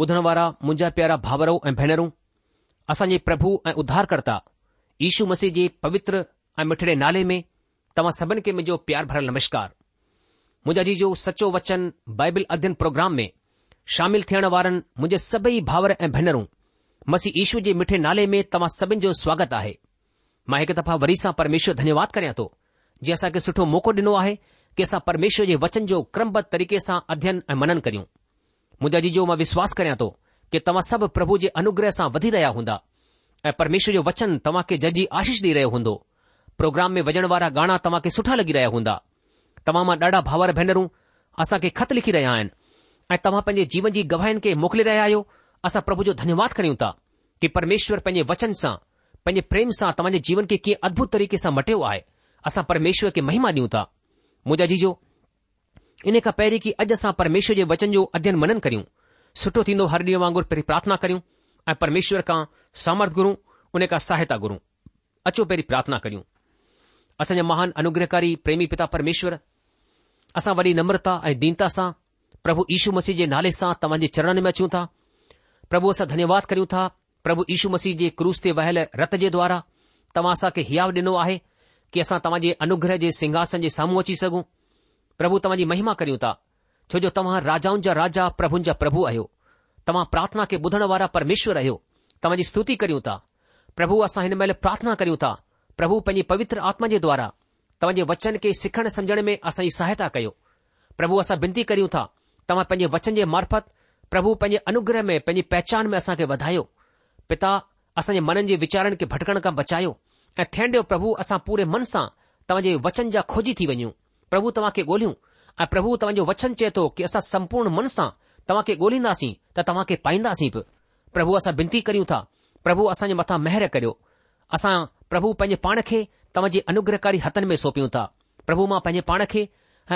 ॿुधण वारा मुंहिंजा प्यारा भाउरो ऐं भेनरूं असांजे प्रभु ऐं उद्धारकर्ता ईशू मसीह जे पवित्र ऐं मिठिड़े नाले में तव्हां सभिनि खे मुंहिंजो प्यार भरियलु नमस्कार मुंहिंजा जी सचो वचन बाइबल अध्यन प्रोग्राम में शामिल थियण वारनि मुंहिंजे सभई भाउर ऐं भेनरूं मसीह ईशू जे मिठे नाले में तव्हां सभिनि जो स्वागत आहे मां हिक दफ़ा वरी सां परमेश्वर धन्यवाद करियां थो जीअं असांखे सुठो मौक़ो ॾिनो आहे की असां परमेश्वर जे वचन जो क्रमबद्ध तरीक़े सां अध्ययन ऐं मनन करियूं मुंहिंजा जी मां विश्वास करियां थो की तव्हां सभु प्रभु जे अनुग्रह सां वधी रहिया हूंदा ऐं परमेश्वर जो वचन तव्हां खे जजी आशीष ॾेई रहियो हूंदो प्रोग्राम में वञण वारा गाना तव्हांखे सुठा लगी रहिया हूंदा तव्हां मां ॾाढा भाउर भेनरूं असां खे ख़त लिखी रहिया आहिनि ऐ तव्हां पंहिंजे जीवन जी गवाहिनि खे मोकिले रहिया आहियो असां प्रभु जो धन्यवाद कयूं था कि परमेश्वर पंहिंजे वचन सां पैंजे प्रेम सां तव्हांजे जीवन खे कीअं अदभुत तरीक़े सां मटियो आहे असां परमेश्वर खे महिमा ॾियूं था मुंहिंजा जीजो इन खां पहिरीं की अॼु असां परमेश्वर जे वचन जो अध्ययन मनन करियूं सुठो थींदो हर ॾींहुं वांगुर पहिरीं प्रार्थना करियूं ऐं परमेश्वर खां सामर्थ घुरूं उन खां सहायता घुरूं अचो पहिरीं प्रार्थना करियूं असांजा महान अनुग्रहकारी प्रेमी पिता परमेश्वर असां वॾी नम्रता ऐं दीनता सां प्रभु यीशू मसीह जे नाले सां तव्हांजे चरणनि में अचूं था प्रभु असां धन्यवाद करियूं था प्रभु यीशू मसीह जे क्रूस ते वहियल रत जे द्वारा तव्हां असांखे हियाव ॾिनो आहे की असां तव्हां जे अनुग्रह जे सिंघासन जे साम्हूं अची सघूं પ્રભુ તમજી મહિમા કર્યુ તા છો જો તમહારાજાઓં જ રાજા પ્રભું જ પ્રભુ આયો તમ પ્રાર્થના કે બધણ વારા પરમેશ્વર રહ્યો તમજી સ્તુતિ કર્યુ તા પ્રભુ આસા હિન મેલે પ્રાર્થના કર્યુ તા પ્રભુ પની પવિત્ર આત્મા જે દ્વારા તમજે વચન કે સખણ સમજને મે આસાઈ સહાયતા કયો પ્રભુ આસા બિંતી કર્યુ તા તમ પજે વચન જે મારફત પ્રભુ પજે અનુગ્રહ મે પની પહચાન મે આસા કે વધાયો પિતા આસા મનજી વિચારન કે ભટકણ કા બચાયો એ થેંડો પ્રભુ આસા પૂરે મન સા તમજે વચન જા ખોજી થી વયો પ્રભુ તમાકે ગોલીઓ આ પ્રભુ તમજો વચન છે તો કે આસા સંપૂર્ણ મનસા તમાકે ગોલી નાસી ત તમાકે પાઈnda સી પ્રભુ આસા બંતી કરીઉ તા પ્રભુ આસા મે મથા મહેર કર્યો આસા પ્રભુ પંજે પાણખે તમજી અનુગ્રહકારી હતન મે સોપીઉ તા પ્રભુ માં પંજે પાણખે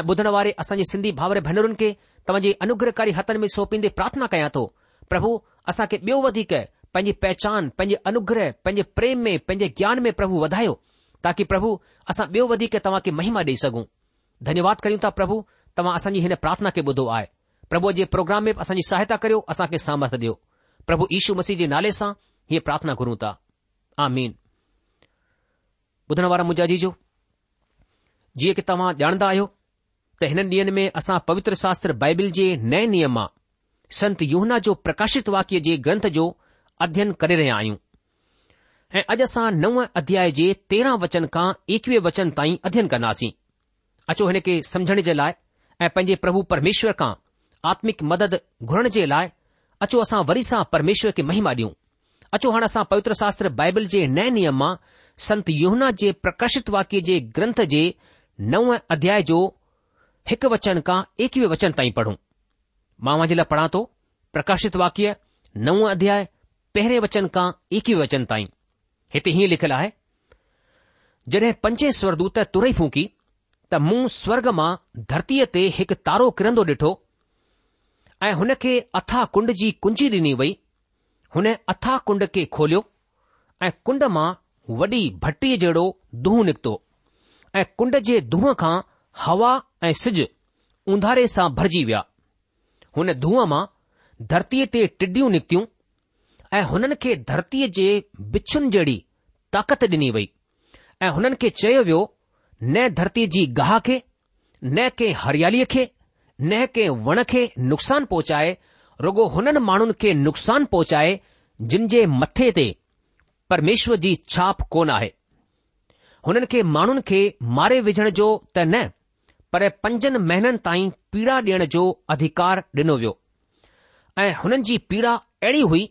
બધણવારે આસા જે સિંદી ભાવરે ભનરન કે તમજી અનુગ્રહકારી હતન મે સોપીંદે પ્રાર્થના કયા તો પ્રભુ આસા કે બેવ વધિક પંજે પહચાન પંજે અનુગ્રહ પંજે પ્રેમ મે પંજે જ્ઞાન મે પ્રભુ વધાયો તાકી પ્રભુ આસા બેવ વધિક તમાકે મહિમા દે સગુ धन्यवाद कयूं त प्रभु तव्हां असांजी हिन प्रार्थना खे ॿुधो आहे प्रभु जे प्रोग्राम में असांजी सहायता करियो असां खे सामर्थ ॾियो प्रभु यीशू मसीह जे नाले सां हीअ प्रार्थना करूं था आजाजी जीजो जीअं की तव्हां ॼाणदा आहियो त हिन ॾींहनि में असां पवित्र शास्त्र बाइबिल जे नए नियम मां संत योहना जो प्रकाशित वाक्य जे ग्रंथ जो अध्ययन करे रहिया आहियूं ऐं अॼु असां नव अध्याय जे तेरहां वचन खां एकवीह वचन ताईं अध्ययन कंदासीं अचो हिन खे समुझण जे लाइ ऐं पंहिंजे प्रभु परमेश्वर खां आत्मिक मदद घुरण जे लाइ अचो असां वरी सां परमेश्वर खे महिमा ॾियूं अचो हाणे असां पवित्र शास्त्र बाइबल जे नए नियम मां संत योुनाथ जे प्रकाशित वाक्य जे ग्रंथ जे नव अध्याय जो हिकु वचन खां एक्वीह वचन ताईं पढ़ूं मां जे लाइ पढ़ा थो प्रकाशित वाक्य नव अध्याय पहिरें वचन खां एकवीह वचन ताईं हिते हीअं लिखियलु आहे जड॒हिं पंजे स्वरदूत तुर फूकी त मूं स्वर्ग मां धरतीअ ते हिकु तारो किरंदो ॾिठो ऐं हुन खे अथा कुंड जी कुंजी ॾिनी वई हुन अथा कुंड खे खोलियो ऐं कुंड मां वॾी भटीअ जहिड़ो दुहं निकितो ऐं कुंड जे दुहं खां हवा ऐं सिज उंधारे सां भरिजी विया हुन दुहं मां धरतीअ ते टिडियूं निकितियूं ऐं हुननि खे धरतीअ जे बिछुनि जहिड़ी ताक़त ॾिनी वई ऐं हुननि खे चयो वियो न धरती जी गाह खे न कंहिं हरियालीअ खे न कंहिं वण खे नुक़सान पहुचाए रुगो हुननि माण्हुनि खे नुक़सान पहुचाए जिन जे मथे ते परमेश्वर जी छाप कोन आहे हुननि खे माण्हुनि खे मारे विझण जो त न पर पंजनि महीननि ताईं पीड़ा ॾियण जो अधिकार ॾिनो वियो ऐं हुननि जी पीड़ा अहिड़ी हुई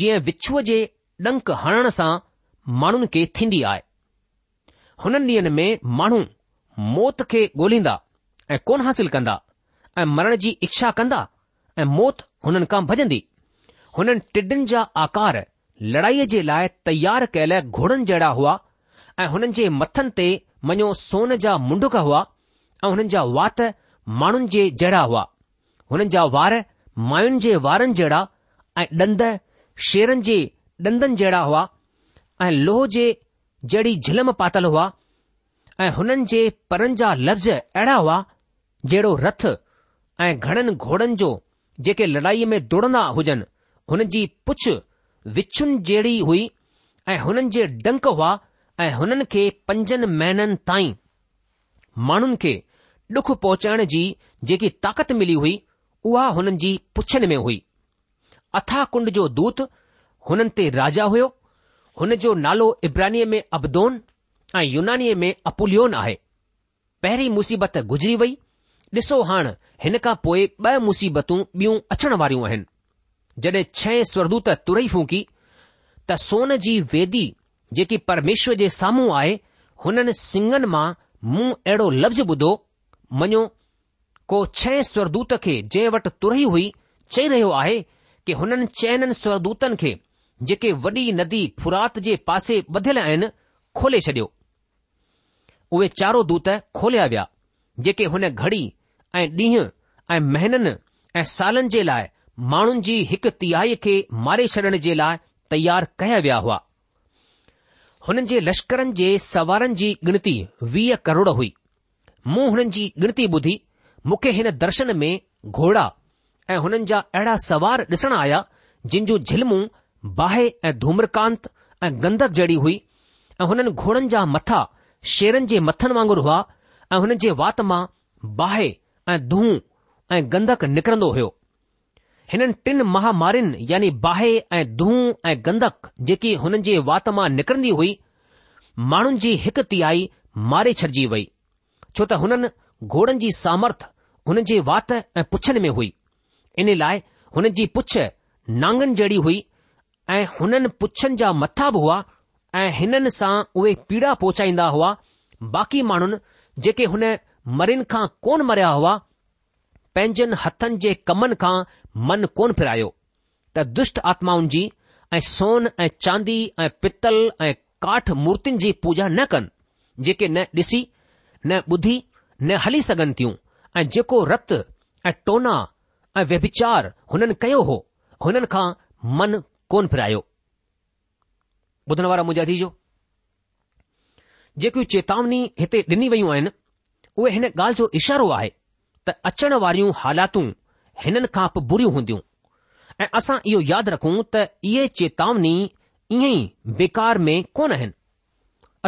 जीअं विचूअ जे डंक हणण सां माण्हुनि खे थींदी आहे हुननि ॾींहनि में माण्हू मौत खे ॻोल्हींदा ऐं कोन हासिल कंदा ऐं मरण जी इच्छा कंदा ऐं मौत हुननि खां भॼंदी हुननि टिडनि जा आकार लड़ाईअ जे लाइ तयार कयल घोड़नि जहिड़ा हुआ ऐं हुननि जे मथनि ते मञो सोन जा मुंडुक हुआ ऐं हुननि जा वात माण्हुनि जे जहिड़ा हुआ हुननि जा वार मायुनि जे वारनि जहिड़ा ऐं ॾंद शेरनि जे ॾंदनि जहिड़ा हुआ ऐं लोह जे जहिड़ी झिलम पातल हुआ ऐं हुननि जे परनि जा लफ़्ज़ अहिड़ा हुआ जहिड़ो रथ ऐं घणनि घोड़नि जो जेके लड़ाईअ में दुड़ंदा हुजनि हुननि जी पुछ विछुनि जहिड़ी हुई ऐं हुननि जे डंक हुआ ऐं हुननि खे पंजनि महीननि ताईं माण्हुनि खे डुख पहुचाइण जी जेकी ताक़त मिली हुई उहा हुननि जी पुछनि में हुई अथा कुंड जो दूत हुननि ते राजा हुयो हुन जो नालो इब्रानीअ में अबदोन ऐं यूनानीअ में अपुलियोन आहे पहिरीं मुसीबत गुज़री वई ॾिसो हाणे हिन खां पोइ ब॒ मुसीबतूं ॿियूं अचण वारियूं आहिनि जड॒हिं छह स्वरदूत तुरई फूकी त सोन जी वेदी जेकी परमेश्वर जे साम्हूं आहे हुननि सिंगनि मां मूं अहिड़ो लफ़्ज़ ॿुधो मञो को छह स्वरदूत खे जंहिं वटि तुरई हुई चई रहियो आहे कि हुननि चयनि स्वरदूतनि खे जेके वॾी नदी फुरात जे पासे ॿधियल आहिनि खोले छडि॒यो उहे चारो दूत खोलिया विया जेके हुन घड़ी ऐं ॾींहं ऐं महीननि ऐं सालनि जे लाइ माण्हुनि जी हिकु तियाई खे मारे छॾण जे लाइ तयार कया विया हुआ हुननि जे लश्करनि जे सवारनि जी गिनती वीह करोड़ हुई मूं हुननि जी गिनती ॿुधी मूंखे हिन दर्शन में घोड़ा ऐं हुननि जा अहिड़ा सवार ॾिसण आया जिन जूं झिलमूं बाहि ऐं धूम्रकांत ऐं गंधक जहिड़ी हुई ऐं हुननि घोड़नि जा मथा शेरनि जे मथनि वांगुरु हुआ ऐं हुननि जे वात मां बाहि ऐं दूह ऐं गंधक निकरंदो हो हिननि टिन महामारियुनि यानी बाहि ऐं दूह ऐं गंधक जेकी हुननि जे वात मां निकरंदी हुई माण्हुनि जी हिकु तिहाई मारे छॾिजी वई छो त हुननि घोड़नि जी सामर्थ हुननि जे वात ऐं पुछनि में हुई इन लाइ हुननि जी पुछ नांगनि जहिड़ी हुई ऐं हुननि पुछनि जा मथा बि हुआ ऐं हिननि सां उहे पीड़ा पहुचाईंदा हुआ बाक़ी माण्हुनि जेके हुन मरिन खां कोन मरिया हुआ पंहिंजनि हथनि जे कमनि खां मन कोन फिरायो त दुष्ट आत्माउनि जी ऐं सोन ऐं चांदी ऐं पितल ऐं काठ मूर्तियुनि जी पूजा न कनि जेके न ॾिसी न ॿुधी न हली सघनि थियूं ऐं जेको रत ऐं टोना ऐं व्यभिचार हुननि कयो हो हुननि खां मन कोन फिरायो ॿुधण वारा मुंहिंजा जेकियूं चेतावनी हिते ॾिनी वयूं आहिनि उहे हिन ॻाल्हि जो इशारो आहे त अचण वारियूं हालातूं हिननि खां पोइ बुरियूं हूंदियूं ऐं असां इहो यादि रखूं त इहे चेतावनी ईअं ई बेकार में कोन आहिनि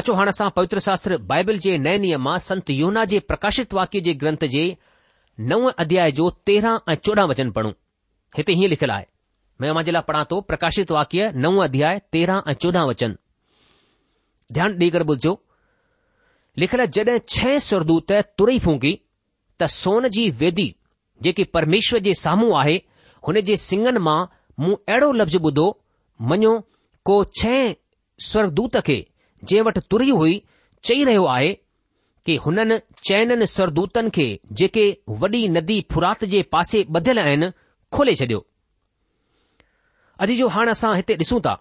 अचो हाणे असां पवित्र शास्त्र बाइबल जे नए नियम मां संत योना जे प्रकाशित वाक्य जे ग्रंथ जे नव अध्याय जो तेरहं ऐं चोॾहं वचन पढ़ूं हिते हीअं लिखियलु आहे મેં માંજેલા પડાતો પ્રકાશિત વાક્ય નવ અધ્યાય 13 અ 14 વચન ધ્યાન દીકર બોલજો લખલા જડે છૈ સૂરદૂત તુરઈ ફૂગી ત સોનજી વેદી જેકી પરમેશ્વર જે સામું આહે હને જે સિંગન માં હું એડો શબ્દ બોધો મન્યો કો છૈ સ્વર્ગદૂતકે જેવટ તુરઈ હુઈ ચઈ રહ્યો આહે કે હનન ચૈનન સૂરદૂતન કે જેકે વડી નદી ફુરાત જે પાસે બદલ એન ખોલે ચડ્યો अॼु जो हाणे असां हिते ॾिसूं था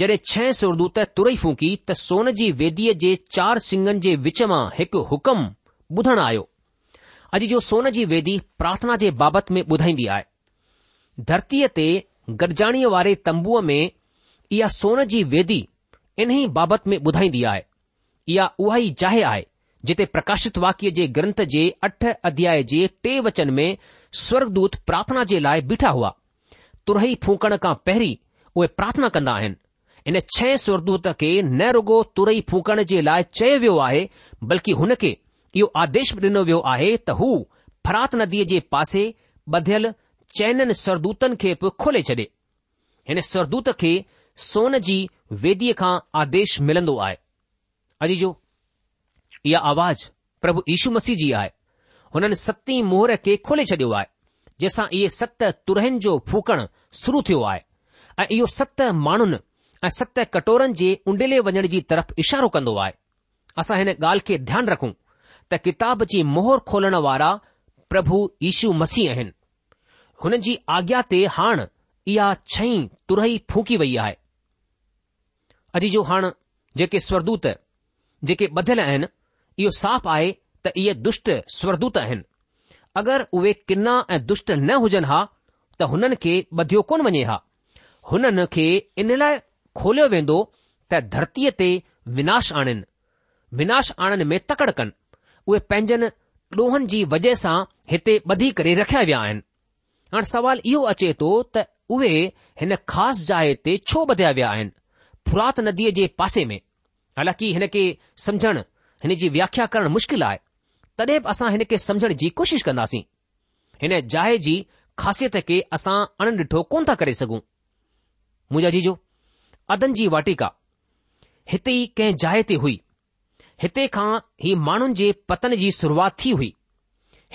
जॾहिं छह सुरदूत तुरई फूकी त सोन जी वेदीअ जे चार सिंगनि जे विच मां हिकु हुकम ॿुधणु आयो अॼु जो सोन जी वेदी प्रार्थना जे बाबति में ॿुधाईंदी आहे धरतीअ ते गॾजाणीअ वारे तंबूअ में इहा सोन जी वेदी इन्ही बाबति में ॿुधाईंदी आहे इहा उहा ई जाहि आहे जिते प्रकाशित वाक्य जे ग्रंथ जे अठ अध्याय जे टे वचन में स्वर्गदूत प्रार्थना जे लाइ बीठा हुआ तुरही फूकण खां पहिरीं उहे प्रार्थना कंदा आहिनि इन छह स्वरदूत खे न रुगो तुरई फूकण जे लाइ चयो वियो आहे बल्कि हुन खे इहो आदेश बि ॾिनो वियो आहे त हू फरात नदीअ जे पासे ॿधियल चयननि सरदूतनि खे बि खोले छॾे हिन स्वरदूत खे सोन जी वेदीअ खां आदेश मिलंदो आहे अॼु जो इहा आवाज़ प्रभु यीशू मसीह जी आहे हुननि सतीं मोहर खे खोले छॾियो आहे जंहिंसां इहे सत तुरहन जो फूकण शुरू थियो आहे ऐं इहो सत माण्हुनि ऐं सत कटोरनि जे उंडेले वञण जी तरफ़ इशारो कन्दो आहे असां हिन ॻाल्हि खे ध्यानु रखूं त किताब जी मोहर खोलण वारा प्रभु ईशू मसीह आहिनि हुननि जी आज्ञा ते हाण इहा छई तुरही फूकी वई आहे अॼु जो हाण जेके स्वर्दूत जेके ॿधियल आहिनि इहो साफ़ आहे त इहे दुष्ट स्वरदूत आहिनि अगरि उहे किना ऐं दुष्ट न हुजनि हा त हुननि खे ॿधियो कोन वञे हा हुननि खे इन लाइ खोलियो वेंदो त धरतीअ ते विनाश आणिन विनाश आणण में तकड़ कनि उहे पंहिंजनि ॾोहनि जी वजह सां हिते ॿधी करे रखिया विया आहिनि हाणे सवाल इहो अचे थो त उहे हिन ख़ासि जाइ ते छो ॿधिया विया आहिनि फुरात नदीअ जे पासे में हालांकि हिन खे समझण हिन जी व्याख्या करणु मुश्किल आहे तॾहिं बि असां हिन खे समझण जी कोशिशि कंदासीं हिन जाइ जी ख़ासियत खे असां अण ॾिठो कोन था करे सघूं मुंजा जी जो अदन जी वाटिका हिते ई कंहिं जाइ ते हुई हिते खां ई माण्हुनि जे पतन जी शुरूआति थी हुई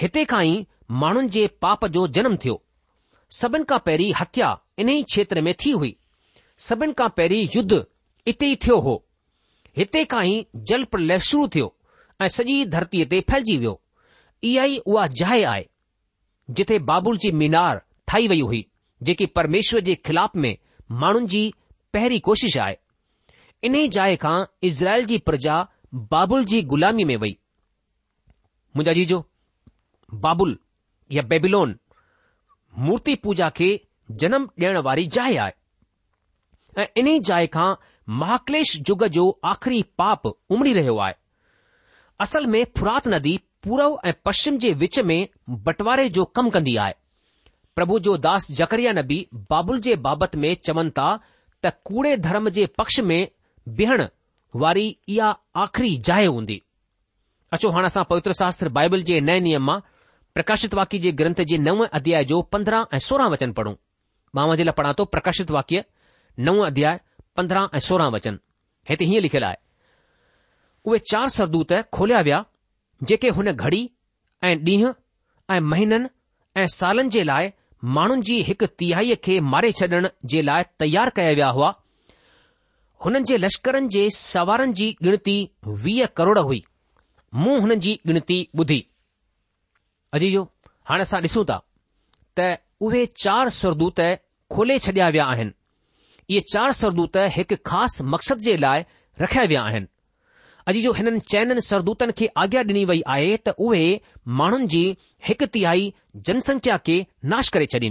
हिते खां ई माण्हुनि जे पाप जो जनम थियो सभिनि खां पहिरीं हत्या इन ई क्षेत्र में थी हुई सभिनि खां पहिरीं युद्ध इते ई थियो हो हिते खां ई जल प्रलय शुरू थियो ऐं सॼी धरतीअ ते फैलिजी वियो इहा ई उहा जाइ आहे जिथे बाबुल जी मीनार ठाही वई हुई जेकी परमेश्वर जे ख़िलाफ़ में माण्हुनि जी पहिरीं कोशिश आहे इन्ही जाइ खां इज़राइल जी प्रजा बाबुल जी ग़ुलामी में वई मुंहिंजा जीजो बाबुल या बेबिलोन मूर्ति पूजा खे जनम ॾियण वारी जाइ आहे ऐं इन्ही जाइ खां महाकलेश जुग जो आख़िरी पाप उमड़ी रहियो आहे असल में फुरात नदी पूरव ऐं पश्चिम जे विच में बंटवारे जो कमु कंदी आहे प्रभु जो दास जकरिया नबी बाबुल जे बाबति में चवनि ता त कूड़े धर्म जे पक्ष में बिहण वारी इहा आख़िरी जाइ हूंदी अचो हाणे असां पवित्र शास्त्र बाइबिल जे नए नियम मां प्रकाशित वाक्य जे ग्रंथ जे नव अध्याय जो पंद्रहं ऐं सोरहं वचन पढ़ूं मां वजे लाइ पढ़ा थो प्रकाशित वाक्य नव अध्याय पंद्रहं ऐं सोरहं वचन हिते हीअं लिखियलु आहे उहे चार सरदूत खोलिया विया जेके हुन घड़ी ऐं ॾींहं ऐं महीननि ऐं सालनि जे लाइ माण्हुनि जी हिकु तिहाईअ खे मारे छॾण जे लाइ तयार कया विया हुआ हुननि जे लश्करनि जे सवारनि जी गणती वीह करोड़ हुई मूं हुननि जी गिनती ॿुधी अजी जो हाणे असां ॾिसूं था त उहे चार सरदूत खोले छॾिया विया आहिनि इहे चार सरदूत हिकु ख़ासि मक़सद जे लाइ रखिया विया आहिनि अॼु जो हिननि चयनि सरदूतनि खे आज्ञा ॾिनी वई आहे त उहे माण्हुनि जी हिकु तिहाई जनसंख्या खे नाश करे छॾीनि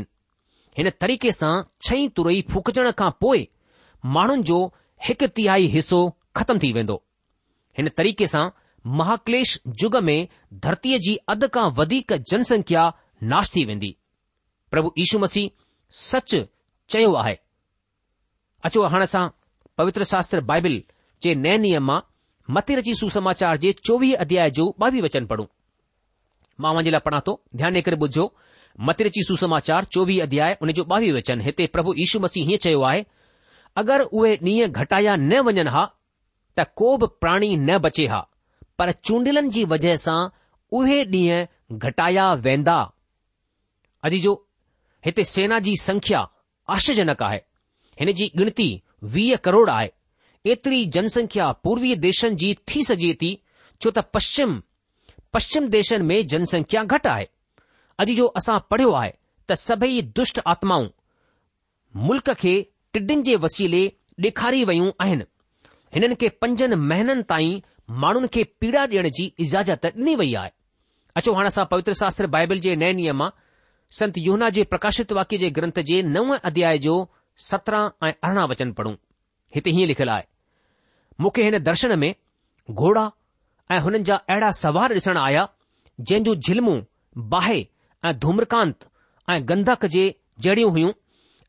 हिन तरीक़े सां छह तुरई फुकजण खां पोइ माण्हुनि जो हिकु तिहाई हिसो ख़तम थी वेंदो हिन तरीके सां महाकलेश युग में धरतीअ जी अध खां वधीक जनसंख्या नाश थी वेंदी प्रभु यीशू मसीह सच चयो आहे अचो हाणे असां पवित्र शास्त्र बाइबिल जे नए नियम मां मतिर रची सुसमाचार जे चोवीह अध्याय जो ॿावीह वचन पढ़ूं मां वञे लाइ पढ़ा थो ध्यानु ॾे करे ॿुधजो मतिर जी सुसमाचार चोवीह अध्याय उन जो ॿावीह वचन हिते प्रभु यीशू मसीह हीअं चयो आहे अगरि उहे ॾींहं घटाया न वञनि हा त को बि प्राणी न बचे हा पर चूंडलनि जी वजह सां उहे ॾींहं घटाया वेंदा अॼु जो हिते सेना जी संख्या आश्चर्यजनक आहे हिन जी गणती वीह करोड़ आहे एतिरी जनसंख्या पूर्वी देशनि जी थी सघे थी छो त पश्चिम पश्चिम देशनि में जनसंख्या घटि आहे अॼु जो असां पढ़ियो आहे त सभई दुष्ट आत्माऊं मुल्क़ खे टिडिन जे वसीले ॾेखारी वियूं आहिनि हिननि खे पंजनि महिननि ताईं माण्हुनि खे पीड़ा ॾियण जी इजाज़त ॾिनी वई आहे अचो हाणे असां पवित्र शास्त्र बाइबिल जे नएनियम मां संत योहना जे प्रकाशित वाक्य जे ग्रंथ जे नव अध्याय जो सत्रहं ऐं अरिड़हं वचन पढ़ूं हिते हीअं लिखियलु आहे मूंखे हिन दर्शन में घोड़ा ऐं हुननि जा अहिड़ा सवार ॾिसण आया जंहिं जूं झिलमूं बाहि ऐं धूम्रकांत ऐं गंधक जे जहिड़ियूं हुयूं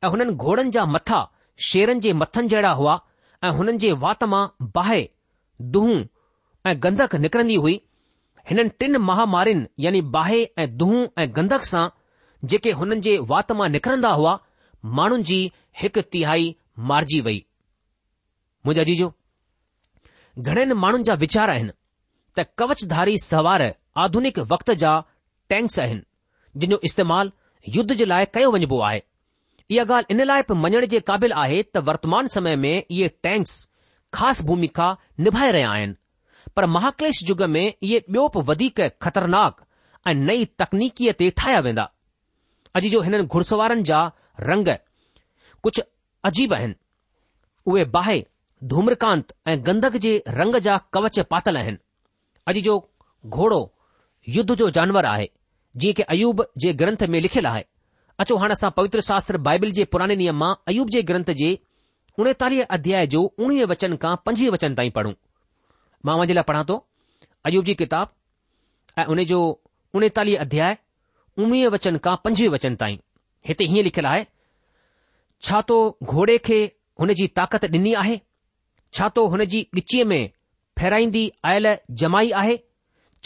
ऐं हुननि घोड़नि जा मथा शेरनि जे मथनि जहिड़ा हुआ ऐं हुननि जे वात मां बाहि दुहूं ऐं गंधक निकरंदी हुई हिननि टिन महामारियुनि यानी बाहि ऐं दुहूं ऐं गंधक सां जेके हुननि जे वात मां निकिरंदा हुआ माण्हुनि जी हिकु तिहाई मारिजी वई मुंहिंजा मुंहिंजो ઘણેન مانુન جا વિચાર આહેન ત કવચ ધારી સવાર આધુનિક વક્ત જા ટેન્ક્સ આહેન જેનો ઇસ્તેમાલ યુદ્ધ જલાય કયો વજબો આયે યે ગાલ ઇન લાયપ મણણ જે કਾਬિલ આહે ત વર્તમાન સમય મે યે ટેન્ક્સ ખાસ ભૂમિકા નિભાય રહે આયન પર મહાકલેશ યુગ મે યે બ્યોપ વધી કે ખતરનાક અ નઈ તકનીકીયતે ઠાયા વેંદા અજી જો હેન ઘુરસવારન જા રંગ કુછ અજીબ આહેન ઓય બાહે धूम्रकांत ऐं गंदक जे रंग जा कवच पातल आहिनि अॼु जो घोड़ो युद्ध जो जानवर आहे जीअं के अयूब जे ग्रंथ में लिखियलु आहे अचो हाणे असां पवित्र शास्त्र बाइबिल जे पुराने नियम मां अयूब जे ग्रंथ जे उणेतालीह अध्याय जो उणवीह वचन खां पंजवीह वचन ताईं पढ़ूं मां मुंहिंजे लाइ पढ़ां थो अयूब जी किताब ऐं उने जो उणेतालीह अध्याय उणवीह वचन खां पंजवीह वचन ताईं हिते हीअं लिखियलु आहे छा तो घोड़े खे जी ताक़त ॾिनी आहे छा तो हुन जी ॻिचीअ में फेराईंदी आयल जमाई आहे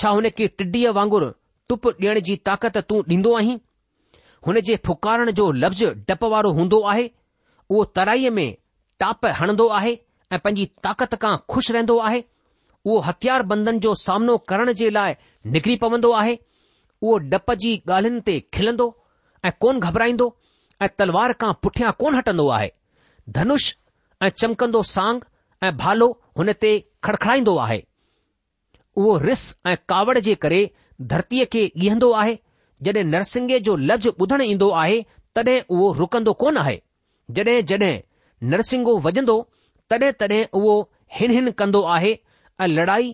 छा हुन खे टिडीअ वांगुरु टुप ॾियण जी ताक़त तूं ॾींदो आहीं हुन जे फुकारण जो लफ़्ज़ डप वारो हूंदो आहे उहो तराईअ में टाप हणंदो आहे ऐं पंहिंजी ताक़त खां खु़शि रहंदो आहे उहो हथियार बंदन जो सामनो करण जे लाइ निकिरी पवंदो आहे उहो डप जी ॻाल्हियुनि ते खिलंदो ऐं कोन घबराईंदो ऐं तलवार खां पुठियां कोन हटंदो आहे धनुष ऐं चमकंदो साग ऐं भालो हुन ते खड़खड़ाईंदो आहे उहो रिस ऐं कावड़ जे करे धरतीअ खे ॻीहंदो आहे जॾहिं नरसिंगे जो लज ॿुधण ईंदो आहे तॾहिं उहो रुकंदो कोन आहे जॾहिं जॾहिं नरसिंगो वॼंदो तॾहिं तॾहिं उहो हिन हिन कंदो आहे ऐं लड़ाई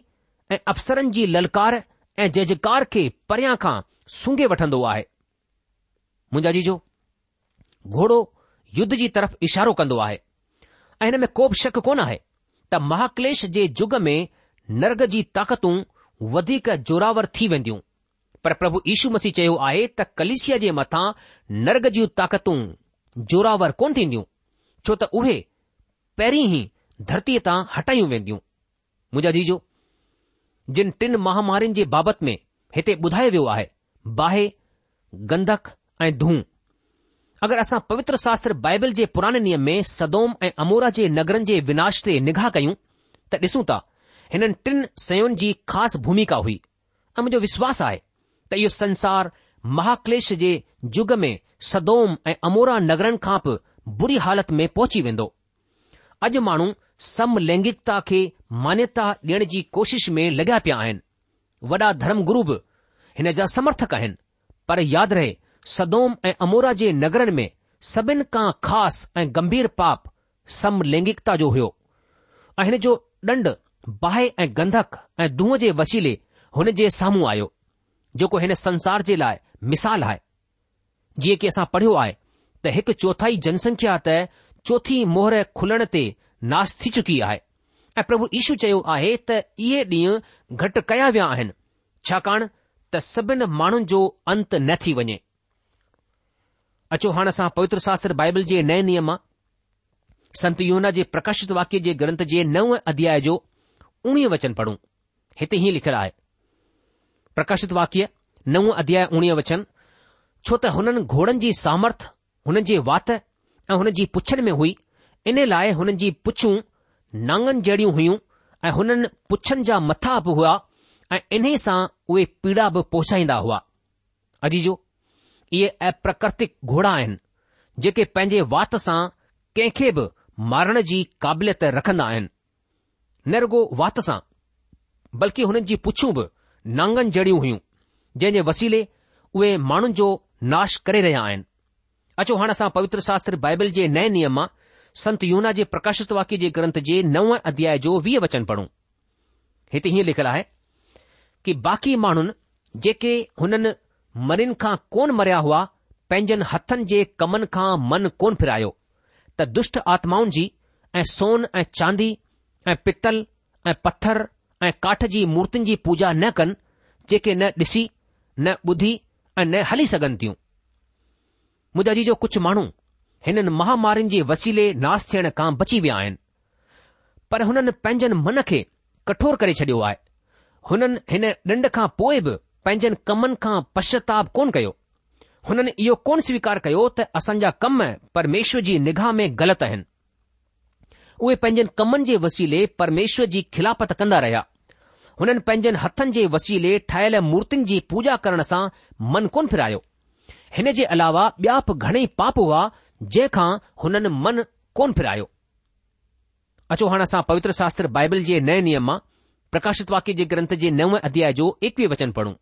ऐं अफ़सरनि जी ललकार ऐं जज़कार खे परियां खां सूंघे वठंदो आहे मुंहिंजा जीजो घोड़ो युद्ध जी तरफ़ इशारो कंदो आहे ऐं हिन में को बि शक कोन आहे त महाकलेश जे युग में नरग जी ताक़तूं वधीक जोरावर थी वेंदियूं पर प्रभु यीशू मसीह चयो आहे त कलिशीअ जे मथां नरग जूं ताक़तूं जोरावर कोन थींदियूं छो त उहे पहिरीं ई धरतीअ तां हटायूं वेंदियूं मुंजा जीजो जिन टिन महामारियुनि जे बाबति में हिते ॿुधायो वियो आहे बाहि गंदक ऐं अगरि असां पवित्र शास्त्र बाइबल जे पुराणे नियम में सदोम ऐं अमोरा जे नगरनि जे विनाश ते निगाह कयूं त ॾिसूं था हिननि टिन सयुनि जी ख़ासि भूमिका हुई ऐं मुंहिंजो विश्वास आहे त इहो संसार महाकलेश जे युग में सदोम ऐं अमोराह नगरनि खां बि बुरी हालति में पहुची वेंदो अॼु माण्हू समलैंगिकता खे मान्यता ॾियण जी कोशिश में लॻिया पिया आहिनि वॾा धर्मगुरु बि हिन जा समर्थक आहिनि पर यादि रहे सदोम ऐं अमोरा जे नगरनि में सभिनि खां ख़ासि ऐं गंभीर पाप समलैंगिकता जो हुयो ऐं हिन जो ॾंड बाहि ऐं गंधक ऐं दूंहं जे वसीले हुन जे साम्हूं आयो जेको हिन संसार जे लाइ मिसाल आहे जीअं की असां पढ़ियो आहे त हिकु चौथाई जनसंख्या त चोथी मोहर खुलण ते नास थी चुकी आहे ऐं प्रभु ईशू चयो आहे त इहे ॾींहं घटि कया विया आहिनि छाकाणि त सभिनि माण्हुनि जो अंत न थी वञे अचो हाणे असां पवित्र शास्त्र बाइबल जे नए नियम संत योना जे प्रकाशित वाक्य जे ग्रंथ जे नव अध्याय जो उणिवीह वचन पढ़ूं हिते ई लिखियलु आहे प्रकाशित वाक्य नव अध्याय उणिवीह वचन छो त हुननि घोड़नि जी सामर्थ हुननि जे वात ऐं हुननि जी पुछनि में हुई इन लाइ हुननि जी पुछूं नांगनि जहिड़ियूं हुयूं ऐं हुननि पुछनि जा मथा बि हुआ ऐं इन्हे सां उहे पीड़ा बि पहुचाईंदा हुआ अजीजो इहे अप्रकृतिक घोड़ा आहिनि जेके पंहिंजे वात सां कंहिंखे बि मारण जी क़ाबिलियत रखंदा आहिनि न रुगो वात सां बल्कि हुननि जी पुछूं बि नांगनि जड़ियूं हुयूं जंहिं जे वसीले उहे माण्हुनि जो नाश करे रहिया आहिनि अचो हाणे असां पवित्र शास्त्र बाइबल जे नए नियम मां संत यूना जे प्रकाशित वाक्य जे ग्रंथ जे नव अध्याय जो वीह वचन पढ़ूं हिते हीअं लिखियलु आहे कि बाक़ी माण्हुनि जेके हुननि मरिन खां कोन मरिया हुआ पंहिंजनि हथनि जे कमनि खां मन कोन फिरायो त दुष्ट आत्माउनि जी ऐं सोन ऐं चांदी ऐं पितल ऐं पत्थर ऐं काठ जी मूर्तियुनि जी पूजा न कनि जेके न ॾिसी न ॿुधी ऐं न हली सघनि थियूं मुंहिंजा जी जो कुझु माण्हू हिननि महामारियुनि जे वसीले नास थियण खां बची विया आहिनि पर हुननि पंहिंजनि मन खे कठोर करे छडि॒यो आहे हुननि हिन ॾंड खां पोइ बि पंहिंजनि कमनि खां पश्चाताप कोन कयो हुननि इहो कोन स्वीकार कयो त असांजा कम परमेश्वर जी निगाह में ग़लति आहिनि उहे पंहिंजनि कमनि जे वसीले परमेश्वर जी खिलापत कंदा रहिया हुननि पंहिंजनि हथनि जे वसीले ठायल मूर्तियुनि जी पूजा करण सां मन कोन फिरायो हिन जे अलावा ॿिया बि घणेई पाप हुआ जंहिंखां हुननि मन कोन फिरायो अचो हाणे असां पवित्र शास्त्र बाइबिल जे नए नियम मां प्रकाशित वाक्य जे ग्रंथ जे नव अध्याय जो एकवीह वचन पढ़ूं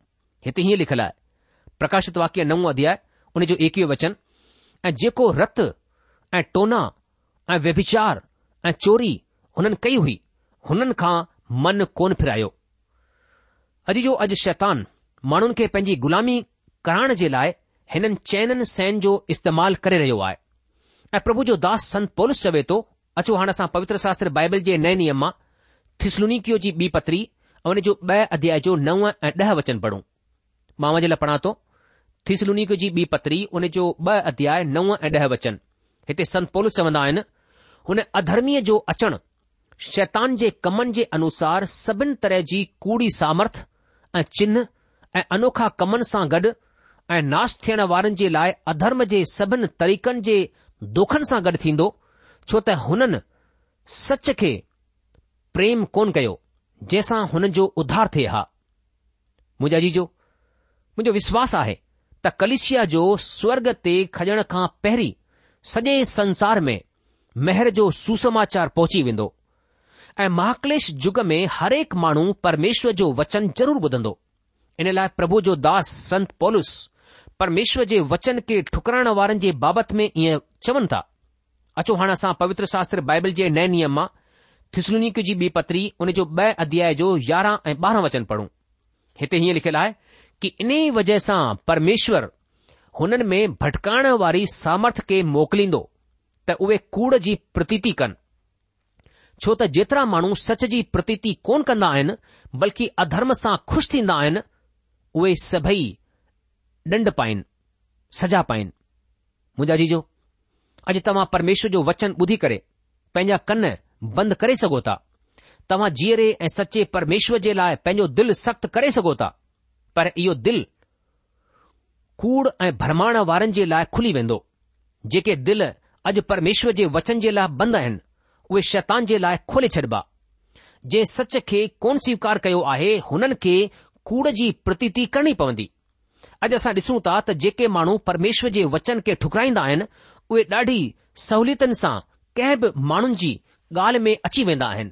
हिते हीअं लिखियलु आहे प्रकाशित वाक्य नवो अध्याय उन जो एकवीह वचन ऐं जेको रत ऐं टोना ऐं व्यभिचार ऐं चोरी हुननि कई हुई हुननि खां मन कोन फिरायो अॼु जो अॼु शैतान माण्हुनि खे पंहिंजी ग़ुलामी कराइण जे लाइ हिननि चइननि सैन जो इस्तेमाल करे रहियो आहे ऐं प्रभु जो दास संत पोलिस चवे थो अचो हाणे असां पवित्र शास्त्र बाइबल जे नए नियम मां थिसलुनिकियो जी ॿी पत्री ऐं हुन जो ॿ अध्याय जो नव ऐं ॾह वचन पढ़ूं मां वञे लाइ पढ़ा थो थिसलुनिक जी ॿी पतरी उन जो ॿ अध्याय नव ऐं ॾह वचन हिते संत पोलिस चवंदा आहिनि हुन अधर्मीअ जो अचणु शैतान जे कमनि जे अनुसार सभिनि तरह जी कूड़ी सामर्थ ऐं चिन्ह ऐं अनोखा कमनि सां गॾु ऐं नाश थियण वारनि जे लाइ अधर्म जे सभिनि तरीक़नि जे दुखनि सां गॾु थींदो छो त हुननि सच खे प्रेम कोन कयो जंहिंसां हुननि जो उधार थिए हा मुंहिंजा मुजाजी जो मुंहिंजो विश्वासु आहे त कलिशिया जो स्वर्ग ते खॼण खां पहिरीं सॼे संसार में मेहर जो सुसमाचार पहुची वेंदो ऐं महाकलेश युग में हरेक माण्हू परमेश्वर जो वचन ज़रूर ॿुधंदो इन लाइ प्रभु जो दास संत पोलुस परमेश्वर जे वचन खे ठुकराइण वारनि जे बाबति में ईअं चवनि था अचो हाणे असां पवित्र शास्त्र बाइबल जे नए नियम मां थिसलुनिक जी ॿी पत्री उन जो ॿ अध्याय जो यारहं ऐं ॿारहं वचन पढ़ूं हिते हीअं लिखियलु आहे कि इन ई वजह सां परमेश्वर हुननि में भटकाइण वारी सामर्थ खे मोकिलींदो त उहे कूड़ जी प्रतीति कनि छो त जेतिरा माण्हू सच जी प्रतीति कोन कंदा आहिनि बल्कि अधर्म सां खु़शि थींदा आहिनि उहे सभई ॾंड पाइनि सजा पाइनि मुंहिंजा जीजो अॼु तव्हां परमेश्वर जो वचन ॿुधी करे पंहिंजा कन बंदि करे सघो था तव्हां जीअरे ऐं सचे परमेश्वर जे लाइ पंहिंजो दिलि सख़्तु करे सघो था पर इहो दिल कूड़ ऐं भ्रमाण वारनि जे लाइ खुली वेंदो जेके दिल अॼु परमेश्वर जे वचन जे लाइ बंदि आहिनि उहे शैतान जे लाइ खोले छॾिबा जंहिं सच खे कोन स्वीकार कयो आहे हुननि खे कूड़ जी प्रतीति करणी पवंदी अॼु असां ॾिसूं था त जेके माण्हू परमेश्वर जे वचन खे ठुकराईंदा आहिनि उहे ॾाढी सहूलियतुनि सां कंहिं बि माण्हुनि जी ॻाल्हि में अची वेंदा आहिनि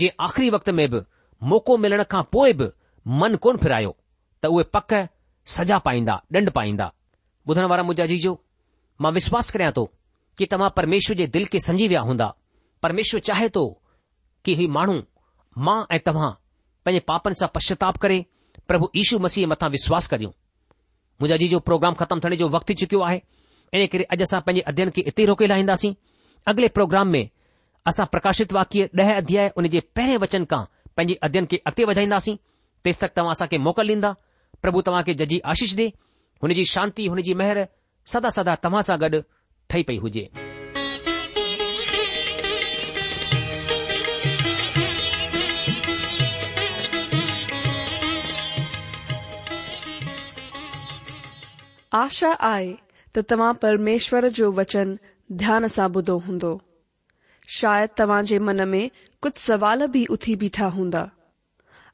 जे आख़िरी वक़्त में बि मौक़ो मिलण खां पोइ बि मन कोन फिरायो त उहे पक सजा पाईंदा ॾंड पाईंदा ॿुधण वारा मुंहिंजा जी जो मां विश्वास करियां थो कि तव्हां परमेश्वर जे दिलि खे सम्झी विया हूंदा परमेश्वर चाहे थो कि हीउ माण्हू मां ऐं तव्हां पंहिंजे पापनि सां पश्चाताप करे प्रभु ईशू मसीह मथां विश्वास करियूं मुंहिंजा जी जो प्रोग्राम ख़तमु थियण जो वक़्तु ई चुकियो आहे इन करे अॼु असां पंहिंजे अध्यन खे इते रोके लाहींदासीं अॻिले प्रोग्राम में असां प्रकाशित वाक्य ॾह अध्याय उन जे पहिरें वचन खां पंहिंजे अध्यन खे अॻिते वधाईंदासीं तेसि तक तव्हां असांखे मोकल ॾींदा प्रभु तव्हां खे जजी आशीष ॾे हुन जी शांती हुन जी मेहर सदा सदा तव्हां सां गॾु ठही पई हुजे आशा आहे त तव्हां परमेश्वर जो वचन ध्यान सां ॿुधो हूंदो शायदि तव्हां जे मन में कुझु सवाल बि उथी बीठा हूंदा